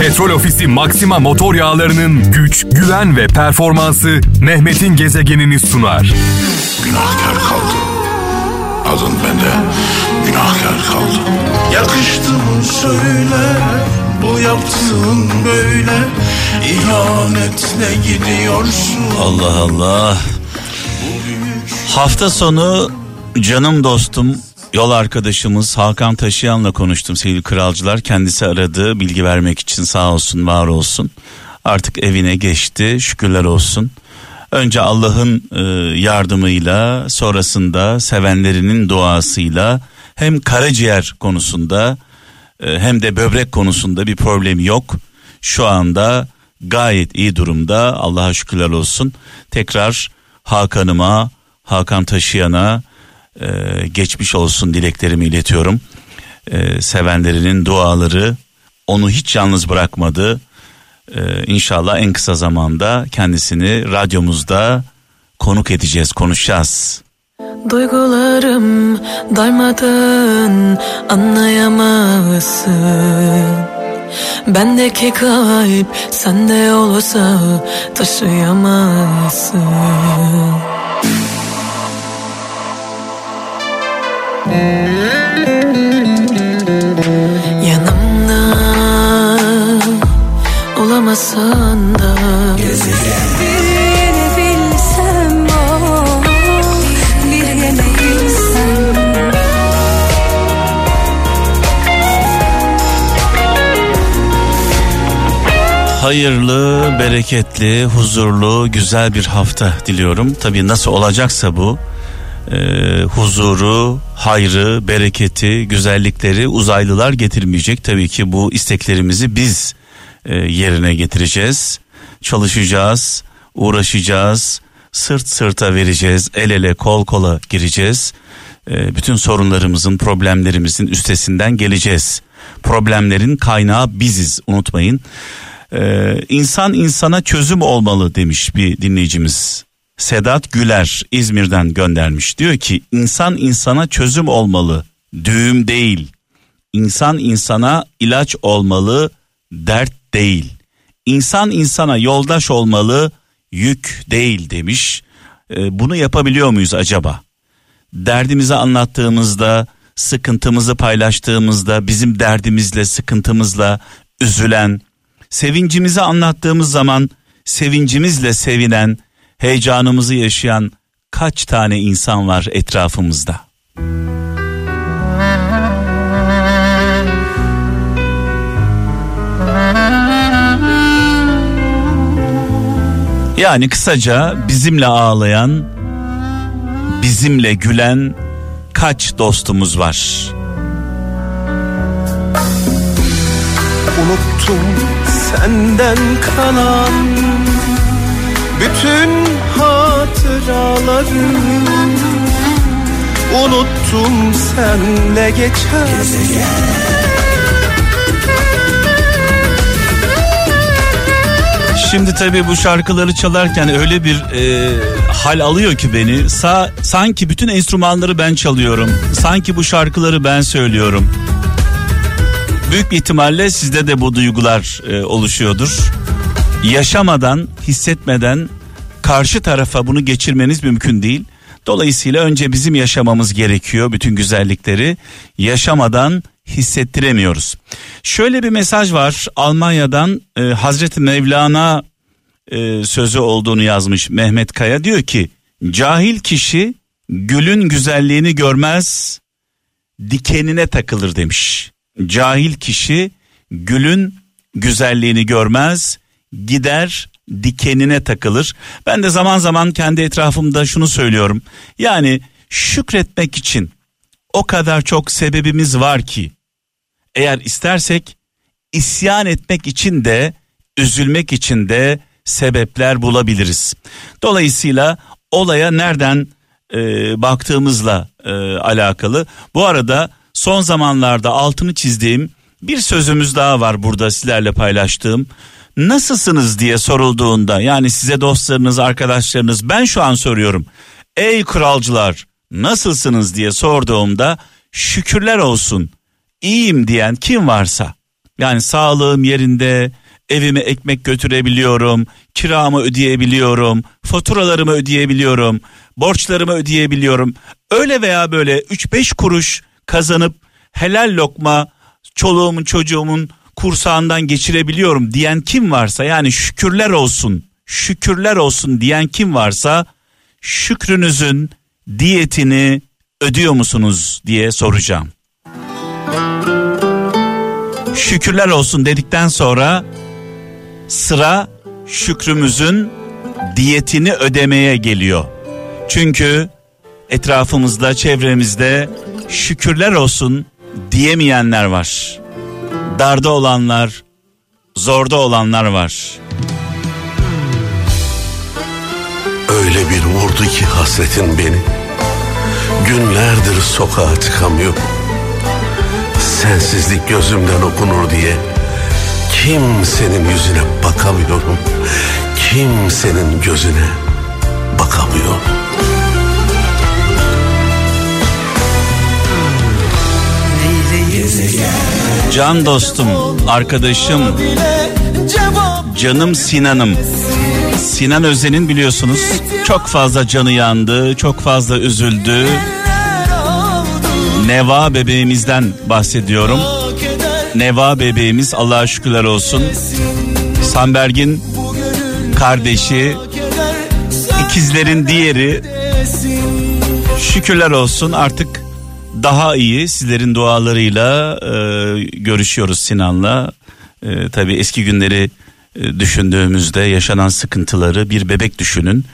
Petrol Ofisi Maxima motor yağlarının güç, güven ve performansı Mehmet'in gezegenini sunar. Günahkar kaldım. Adın bende günahkar kaldı. Yakıştı mı söyle bu yaptığın böyle ihanetle gidiyorsun. Allah Allah. Hafta sonu canım dostum yol arkadaşımız Hakan Taşıyan'la konuştum sevgili kralcılar. Kendisi aradı bilgi vermek için sağ olsun var olsun. Artık evine geçti şükürler olsun. Önce Allah'ın e, yardımıyla sonrasında sevenlerinin duasıyla hem karaciğer konusunda e, hem de böbrek konusunda bir problemi yok. Şu anda gayet iyi durumda Allah'a şükürler olsun. Tekrar Hakan'ıma, Hakan Taşıyan'a e, geçmiş olsun dileklerimi iletiyorum. E, sevenlerinin duaları onu hiç yalnız bırakmadı. E, inşallah en kısa zamanda kendisini radyomuzda konuk edeceğiz, konuşacağız. Duygularım darmadağın anlayamazsın Bendeki kalp sende olsa taşıyamazsın olamasan da Birini bilsem o Bir yenebilsem Hayırlı, bereketli, huzurlu, güzel bir hafta diliyorum. Tabii nasıl olacaksa bu e, huzuru, hayrı, bereketi, güzellikleri uzaylılar getirmeyecek. Tabii ki bu isteklerimizi biz e, yerine getireceğiz. Çalışacağız, uğraşacağız, sırt sırta vereceğiz, el ele kol kola gireceğiz. E, bütün sorunlarımızın, problemlerimizin üstesinden geleceğiz. Problemlerin kaynağı biziz unutmayın. Ee, insan insana çözüm olmalı demiş bir dinleyicimiz. Sedat Güler İzmir'den göndermiş. Diyor ki insan insana çözüm olmalı, düğüm değil. İnsan insana ilaç olmalı, dert değil. İnsan insana yoldaş olmalı, yük değil demiş. Ee, bunu yapabiliyor muyuz acaba? Derdimizi anlattığımızda, sıkıntımızı paylaştığımızda, bizim derdimizle, sıkıntımızla üzülen, sevincimizi anlattığımız zaman sevincimizle sevinen, heyecanımızı yaşayan kaç tane insan var etrafımızda? Yani kısaca bizimle ağlayan, bizimle gülen kaç dostumuz var? Unuttum senden kalan bütün hatıraları Unuttum senle geçen Şimdi tabii bu şarkıları çalarken öyle bir e, hal alıyor ki beni. Sa sanki bütün enstrümanları ben çalıyorum. Sanki bu şarkıları ben söylüyorum. Büyük bir ihtimalle sizde de bu duygular e, oluşuyordur. Yaşamadan, hissetmeden karşı tarafa bunu geçirmeniz mümkün değil. Dolayısıyla önce bizim yaşamamız gerekiyor bütün güzellikleri. Yaşamadan hissettiremiyoruz. Şöyle bir mesaj var Almanya'dan e, Hazreti Mevlana e, sözü olduğunu yazmış Mehmet Kaya diyor ki cahil kişi gülün güzelliğini görmez dikenine takılır demiş. Cahil kişi gülün güzelliğini görmez gider dikenine takılır. Ben de zaman zaman kendi etrafımda şunu söylüyorum. Yani şükretmek için o kadar çok sebebimiz var ki eğer istersek isyan etmek için de üzülmek için de sebepler bulabiliriz. Dolayısıyla olaya nereden e, baktığımızla e, alakalı. Bu arada son zamanlarda altını çizdiğim bir sözümüz daha var burada sizlerle paylaştığım. Nasılsınız diye sorulduğunda yani size dostlarınız arkadaşlarınız ben şu an soruyorum. Ey kralcılar nasılsınız diye sorduğumda şükürler olsun iyiyim diyen kim varsa Yani sağlığım yerinde, evime ekmek götürebiliyorum, kiramı ödeyebiliyorum, faturalarımı ödeyebiliyorum, borçlarımı ödeyebiliyorum. Öyle veya böyle 3-5 kuruş kazanıp helal lokma çoluğumun çocuğumun kursağından geçirebiliyorum diyen kim varsa yani şükürler olsun, şükürler olsun diyen kim varsa şükrünüzün diyetini ödüyor musunuz diye soracağım. Şükürler olsun dedikten sonra sıra şükrümüzün diyetini ödemeye geliyor. Çünkü etrafımızda, çevremizde şükürler olsun diyemeyenler var. Darda olanlar, zorda olanlar var. Öyle bir vurdu ki hasretin beni Günlerdir sokağa çıkamıyorum Sensizlik gözümden okunur diye Kimsenin yüzüne bakamıyorum Kimsenin gözüne bakamıyorum Can dostum, arkadaşım, canım Sinan'ım. Sinan Özen'in biliyorsunuz çok fazla canı yandı, çok fazla üzüldü. Neva bebeğimizden bahsediyorum. Neva bebeğimiz Allah'a şükürler olsun. Samberg'in kardeşi, ikizlerin diğeri şükürler olsun artık daha iyi sizlerin dualarıyla e, görüşüyoruz Sinan'la. E, tabii eski günleri e, düşündüğümüzde yaşanan sıkıntıları bir bebek düşünün.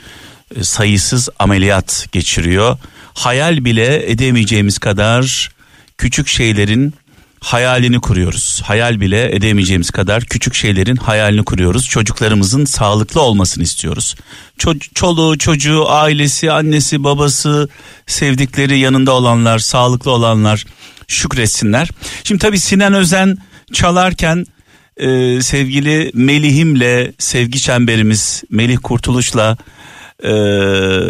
E, sayısız ameliyat geçiriyor. Hayal bile edemeyeceğimiz kadar küçük şeylerin hayalini kuruyoruz. Hayal bile edemeyeceğimiz kadar küçük şeylerin hayalini kuruyoruz. Çocuklarımızın sağlıklı olmasını istiyoruz. Ço- çoluğu, çocuğu, ailesi, annesi, babası, sevdikleri yanında olanlar, sağlıklı olanlar şükretsinler. Şimdi tabii Sinan Özen çalarken e, sevgili Melih'imle sevgi çemberimiz Melih Kurtuluş'la e,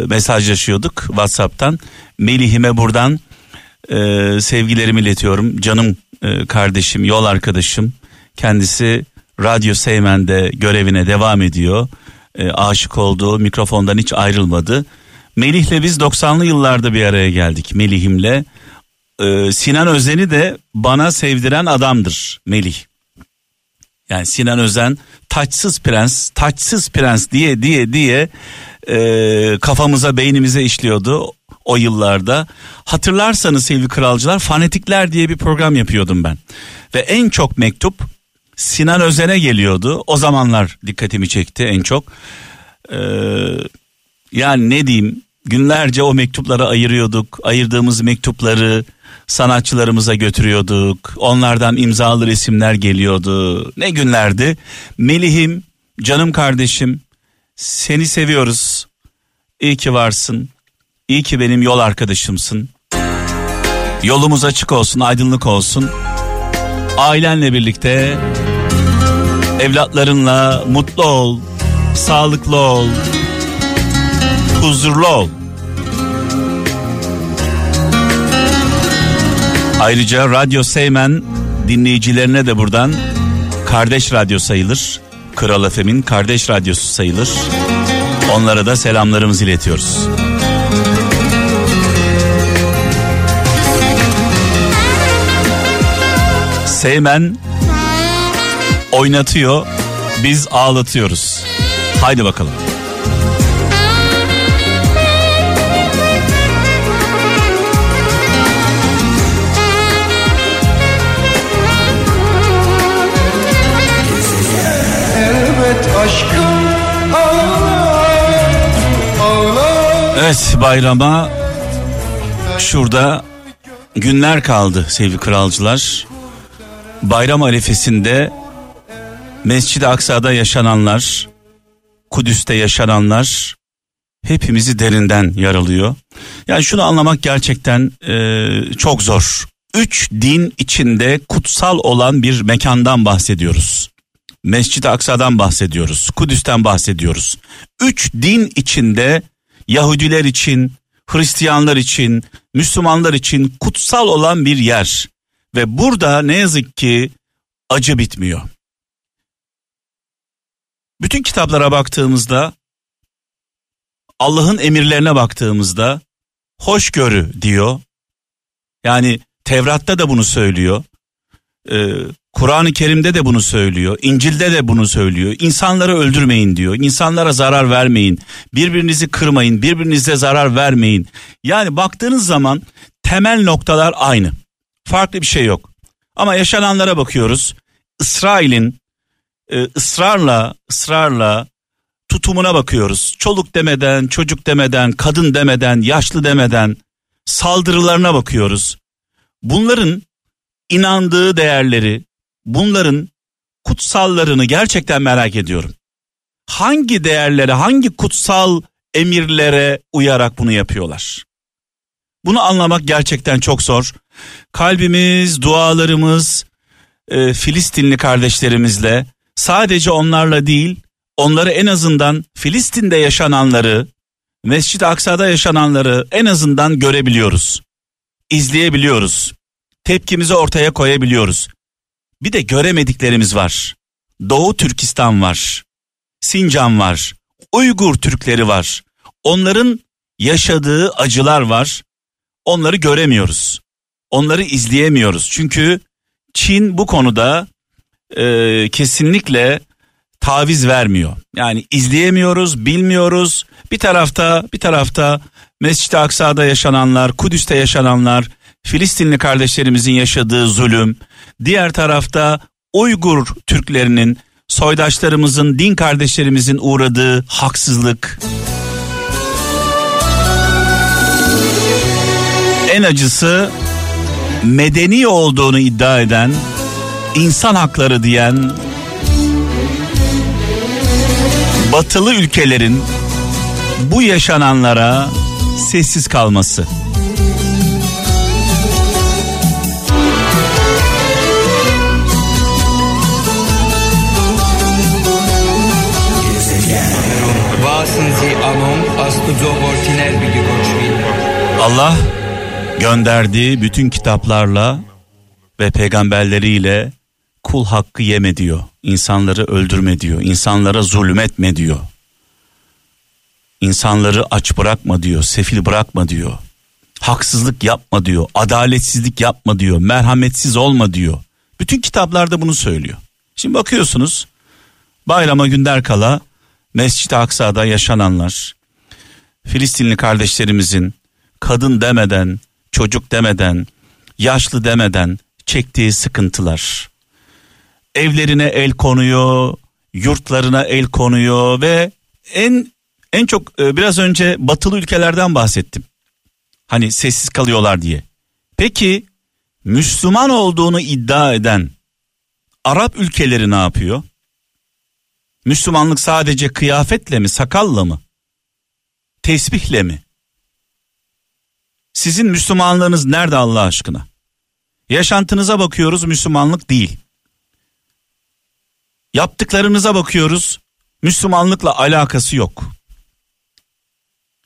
mesajlaşıyorduk WhatsApp'tan. Melih'ime buradan e, sevgilerimi iletiyorum. Canım e, kardeşim, yol arkadaşım. Kendisi Radyo Seymen'de görevine devam ediyor. E, aşık olduğu mikrofondan hiç ayrılmadı. Melih'le biz 90'lı yıllarda bir araya geldik Melih'imle. E, Sinan Özen'i de bana sevdiren adamdır Melih. Yani Sinan Özen taçsız prens, taçsız prens diye diye diye e, kafamıza beynimize işliyordu o yıllarda. Hatırlarsanız sevgili kralcılar Fanatikler diye bir program yapıyordum ben. Ve en çok mektup Sinan Özen'e geliyordu. O zamanlar dikkatimi çekti en çok. Ee, yani ne diyeyim günlerce o mektupları ayırıyorduk. Ayırdığımız mektupları sanatçılarımıza götürüyorduk. Onlardan imzalı resimler geliyordu. Ne günlerdi. Melih'im, canım kardeşim seni seviyoruz. İyi ki varsın. İyi ki benim yol arkadaşımsın. Yolumuz açık olsun, aydınlık olsun. Ailenle birlikte, evlatlarınla mutlu ol, sağlıklı ol, huzurlu ol. Ayrıca Radyo Seymen dinleyicilerine de buradan kardeş radyo sayılır. Kral Efem'in kardeş radyosu sayılır. Onlara da selamlarımızı iletiyoruz. Seymen oynatıyor, biz ağlatıyoruz. Haydi bakalım. Evet bayrama şurada günler kaldı sevgili kralcılar. Bayram arifesinde Mescid-i Aksa'da yaşananlar, Kudüs'te yaşananlar hepimizi derinden yaralıyor. Yani şunu anlamak gerçekten e, çok zor. Üç din içinde kutsal olan bir mekandan bahsediyoruz. Mescid-i Aksa'dan bahsediyoruz. Kudüs'ten bahsediyoruz. Üç din içinde Yahudiler için, Hristiyanlar için, Müslümanlar için kutsal olan bir yer. Ve burada ne yazık ki acı bitmiyor. Bütün kitaplara baktığımızda Allah'ın emirlerine baktığımızda hoşgörü diyor. Yani Tevrat'ta da bunu söylüyor. Ee, Kur'an-ı Kerim'de de bunu söylüyor. İncil'de de bunu söylüyor. İnsanları öldürmeyin diyor. İnsanlara zarar vermeyin. Birbirinizi kırmayın. Birbirinize zarar vermeyin. Yani baktığınız zaman temel noktalar aynı. Farklı bir şey yok. Ama yaşananlara bakıyoruz. İsrail'in e, ısrarla ısrarla tutumuna bakıyoruz. Çoluk demeden, çocuk demeden, kadın demeden, yaşlı demeden saldırılarına bakıyoruz. Bunların inandığı değerleri, bunların kutsallarını gerçekten merak ediyorum. Hangi değerlere, hangi kutsal emirlere uyarak bunu yapıyorlar? Bunu anlamak gerçekten çok zor. Kalbimiz, dualarımız e, Filistinli kardeşlerimizle sadece onlarla değil, onları en azından Filistin'de yaşananları, Mescid-i Aksa'da yaşananları en azından görebiliyoruz. İzleyebiliyoruz. Tepkimizi ortaya koyabiliyoruz. Bir de göremediklerimiz var. Doğu Türkistan var. Sincan var. Uygur Türkleri var. Onların yaşadığı acılar var. Onları göremiyoruz. Onları izleyemiyoruz. Çünkü Çin bu konuda e, kesinlikle taviz vermiyor. Yani izleyemiyoruz, bilmiyoruz. Bir tarafta bir tarafta Mescid-i Aksa'da yaşananlar, Kudüs'te yaşananlar, Filistinli kardeşlerimizin yaşadığı zulüm, diğer tarafta Uygur Türklerinin, soydaşlarımızın, din kardeşlerimizin uğradığı haksızlık. En acısı medeni olduğunu iddia eden, insan hakları diyen batılı ülkelerin bu yaşananlara sessiz kalması. Allah gönderdiği bütün kitaplarla ve peygamberleriyle kul hakkı yeme diyor. İnsanları öldürme diyor. İnsanlara zulmetme diyor. İnsanları aç bırakma diyor. Sefil bırakma diyor. Haksızlık yapma diyor. Adaletsizlik yapma diyor. Merhametsiz olma diyor. Bütün kitaplarda bunu söylüyor. Şimdi bakıyorsunuz bayrama günler kala Mescid-i Aksa'da yaşananlar Filistinli kardeşlerimizin kadın demeden, çocuk demeden, yaşlı demeden çektiği sıkıntılar. Evlerine el konuyor, yurtlarına el konuyor ve en en çok e, biraz önce batılı ülkelerden bahsettim. Hani sessiz kalıyorlar diye. Peki Müslüman olduğunu iddia eden Arap ülkeleri ne yapıyor? Müslümanlık sadece kıyafetle mi, sakalla mı? Tesbihle mi? Sizin Müslümanlığınız nerede Allah aşkına? Yaşantınıza bakıyoruz Müslümanlık değil. Yaptıklarınıza bakıyoruz Müslümanlıkla alakası yok.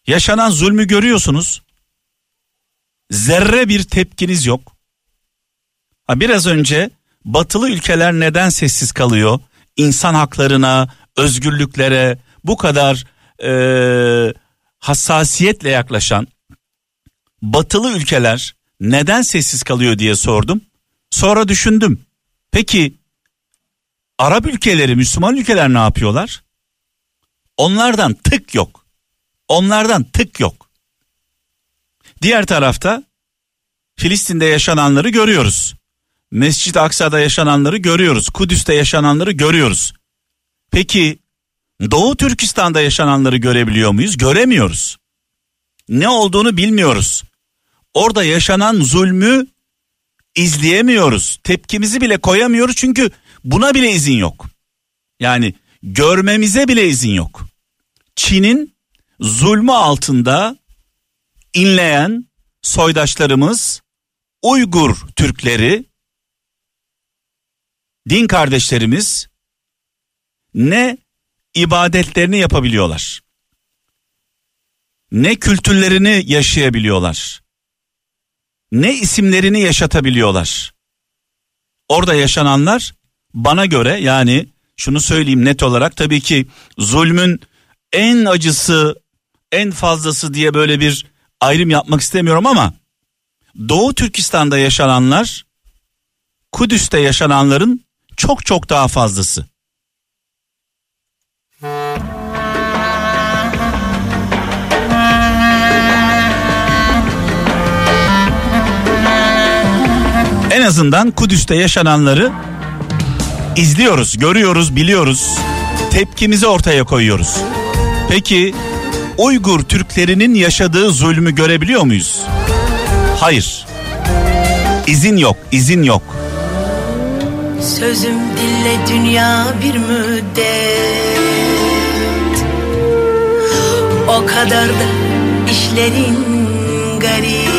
Yaşanan zulmü görüyorsunuz. Zerre bir tepkiniz yok. Ha biraz önce batılı ülkeler neden sessiz kalıyor? İnsan haklarına, özgürlüklere bu kadar e, hassasiyetle yaklaşan batılı ülkeler neden sessiz kalıyor diye sordum. Sonra düşündüm. Peki Arap ülkeleri, Müslüman ülkeler ne yapıyorlar? Onlardan tık yok. Onlardan tık yok. Diğer tarafta Filistin'de yaşananları görüyoruz. Mescid-i Aksa'da yaşananları görüyoruz. Kudüs'te yaşananları görüyoruz. Peki Doğu Türkistan'da yaşananları görebiliyor muyuz? Göremiyoruz. Ne olduğunu bilmiyoruz. Orada yaşanan zulmü izleyemiyoruz. Tepkimizi bile koyamıyoruz çünkü buna bile izin yok. Yani görmemize bile izin yok. Çin'in zulmü altında inleyen soydaşlarımız Uygur Türkleri din kardeşlerimiz ne ibadetlerini yapabiliyorlar. Ne kültürlerini yaşayabiliyorlar. Ne isimlerini yaşatabiliyorlar. Orada yaşananlar bana göre yani şunu söyleyeyim net olarak tabii ki zulmün en acısı en fazlası diye böyle bir ayrım yapmak istemiyorum ama Doğu Türkistan'da yaşananlar Kudüs'te yaşananların çok çok daha fazlası. En azından Kudüs'te yaşananları izliyoruz, görüyoruz, biliyoruz. Tepkimizi ortaya koyuyoruz. Peki Uygur Türklerinin yaşadığı zulmü görebiliyor muyuz? Hayır. İzin yok, izin yok. Sözüm dille dünya bir müddet O kadar da işlerin garip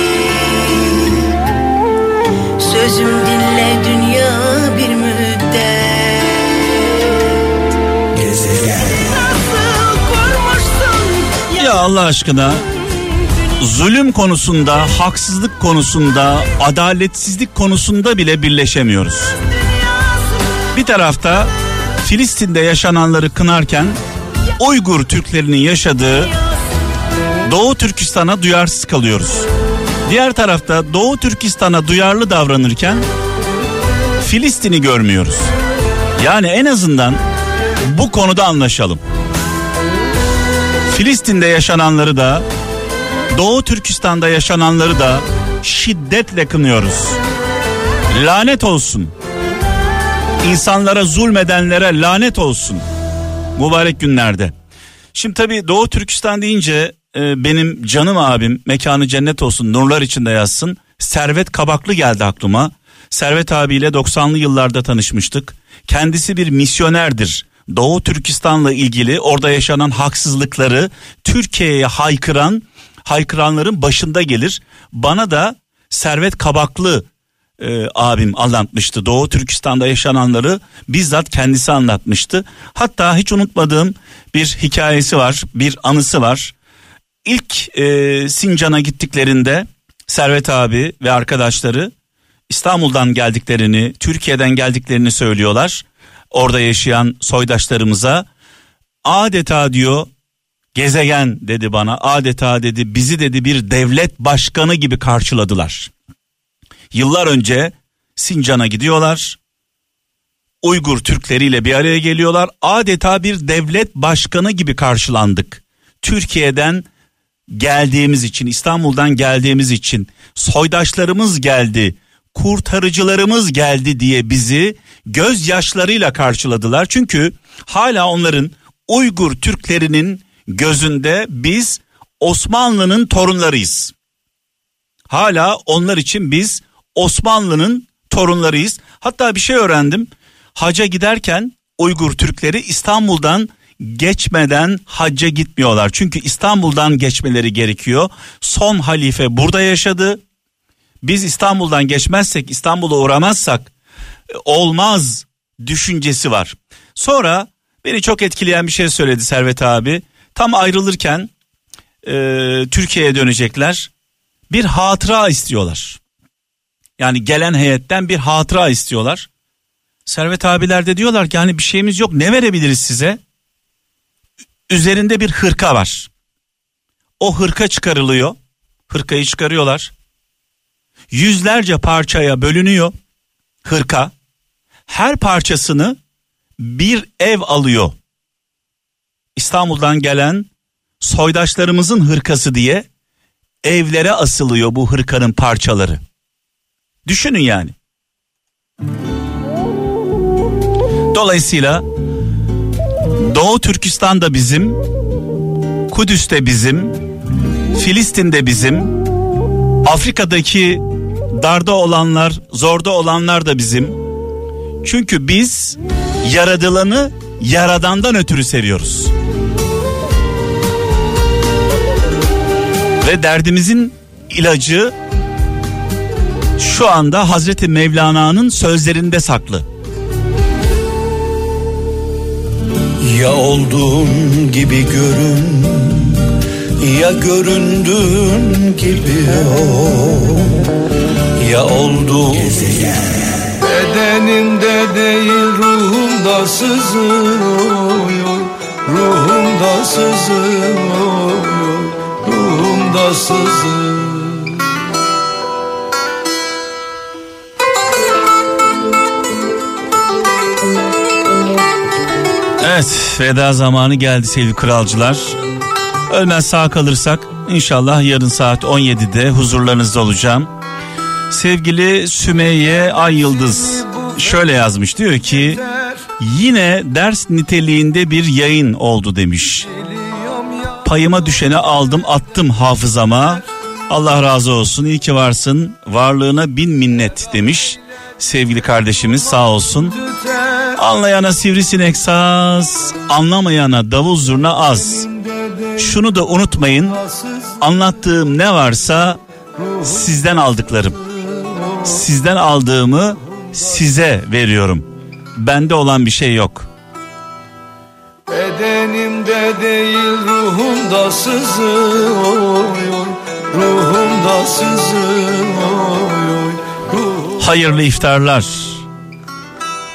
Sözüm dinle dünya bir müddet Ya Allah aşkına zulüm konusunda, haksızlık konusunda, adaletsizlik konusunda bile birleşemiyoruz. Bir tarafta Filistin'de yaşananları kınarken Uygur Türklerinin yaşadığı Doğu Türkistan'a duyarsız kalıyoruz. Diğer tarafta Doğu Türkistan'a duyarlı davranırken Filistin'i görmüyoruz. Yani en azından bu konuda anlaşalım. Filistin'de yaşananları da Doğu Türkistan'da yaşananları da şiddetle kınıyoruz. Lanet olsun. İnsanlara zulmedenlere lanet olsun. Mübarek günlerde. Şimdi tabii Doğu Türkistan deyince e, benim canım abim mekanı cennet olsun nurlar içinde yazsın. Servet Kabaklı geldi aklıma. Servet abiyle 90'lı yıllarda tanışmıştık. Kendisi bir misyonerdir. Doğu Türkistan'la ilgili orada yaşanan haksızlıkları Türkiye'ye haykıran haykıranların başında gelir. Bana da Servet Kabaklı e, abim anlatmıştı. Doğu Türkistan'da yaşananları bizzat kendisi anlatmıştı. Hatta hiç unutmadığım bir hikayesi var, bir anısı var. İlk e, Sincan'a gittiklerinde Servet abi ve arkadaşları İstanbul'dan geldiklerini, Türkiye'den geldiklerini söylüyorlar. Orada yaşayan soydaşlarımıza adeta diyor gezegen dedi bana adeta dedi bizi dedi bir devlet başkanı gibi karşıladılar. Yıllar önce Sincan'a gidiyorlar. Uygur Türkleriyle bir araya geliyorlar. Adeta bir devlet başkanı gibi karşılandık. Türkiye'den geldiğimiz için, İstanbul'dan geldiğimiz için soydaşlarımız geldi, kurtarıcılarımız geldi diye bizi gözyaşlarıyla karşıladılar. Çünkü hala onların Uygur Türklerinin gözünde biz Osmanlı'nın torunlarıyız. Hala onlar için biz Osmanlı'nın torunlarıyız. Hatta bir şey öğrendim. Haca giderken Uygur Türkleri İstanbul'dan geçmeden hacca gitmiyorlar. Çünkü İstanbul'dan geçmeleri gerekiyor. Son halife burada yaşadı. Biz İstanbul'dan geçmezsek, İstanbul'a uğramazsak e, olmaz düşüncesi var. Sonra beni çok etkileyen bir şey söyledi Servet abi. Tam ayrılırken e, Türkiye'ye dönecekler. Bir hatıra istiyorlar. Yani gelen heyetten bir hatıra istiyorlar. Servet abiler de diyorlar ki hani bir şeyimiz yok ne verebiliriz size? Üzerinde bir hırka var. O hırka çıkarılıyor. Hırkayı çıkarıyorlar. Yüzlerce parçaya bölünüyor hırka. Her parçasını bir ev alıyor. İstanbul'dan gelen soydaşlarımızın hırkası diye evlere asılıyor bu hırkanın parçaları. Düşünün yani. Dolayısıyla Doğu Türkistan da bizim, Kudüs de bizim, Filistin de bizim, Afrika'daki darda olanlar, zorda olanlar da bizim. Çünkü biz yaradılanı yaradandan ötürü seviyoruz. Ve derdimizin ilacı şu anda Hazreti Mevlana'nın sözlerinde saklı. Ya olduğun gibi görün Ya göründüğün gibi ol. Ya olduğun Bedenimde değil ruhumda sızıyor Ruhumda sızıyor Ruhumda sızıyor Evet veda zamanı geldi sevgili kralcılar. Ölmez sağ kalırsak inşallah yarın saat 17'de huzurlarınızda olacağım. Sevgili Sümeyye Ay Yıldız şöyle yazmış diyor ki yine ders niteliğinde bir yayın oldu demiş. Payıma düşeni aldım attım hafızama. Allah razı olsun iyi ki varsın varlığına bin minnet demiş. Sevgili kardeşimiz sağ olsun. Anlayana sivrisinek saz, anlamayana davul zurna az. Şunu da unutmayın, anlattığım ne varsa sizden aldıklarım. Sizden aldığımı size veriyorum. Bende olan bir şey yok. Bedenimde değil ruhumda sızıyor Ruhumda sızıyor ruhum- Hayırlı iftarlar.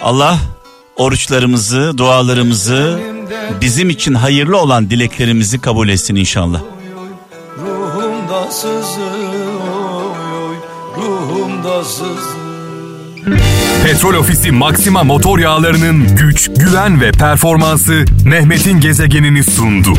Allah oruçlarımızı, dualarımızı, bizim için hayırlı olan dileklerimizi kabul etsin inşallah. Ruhumda sızıyor Ruhumda sızıyor Petrol Ofisi Maxima motor yağlarının güç, güven ve performansı Mehmet'in gezegenini sundu.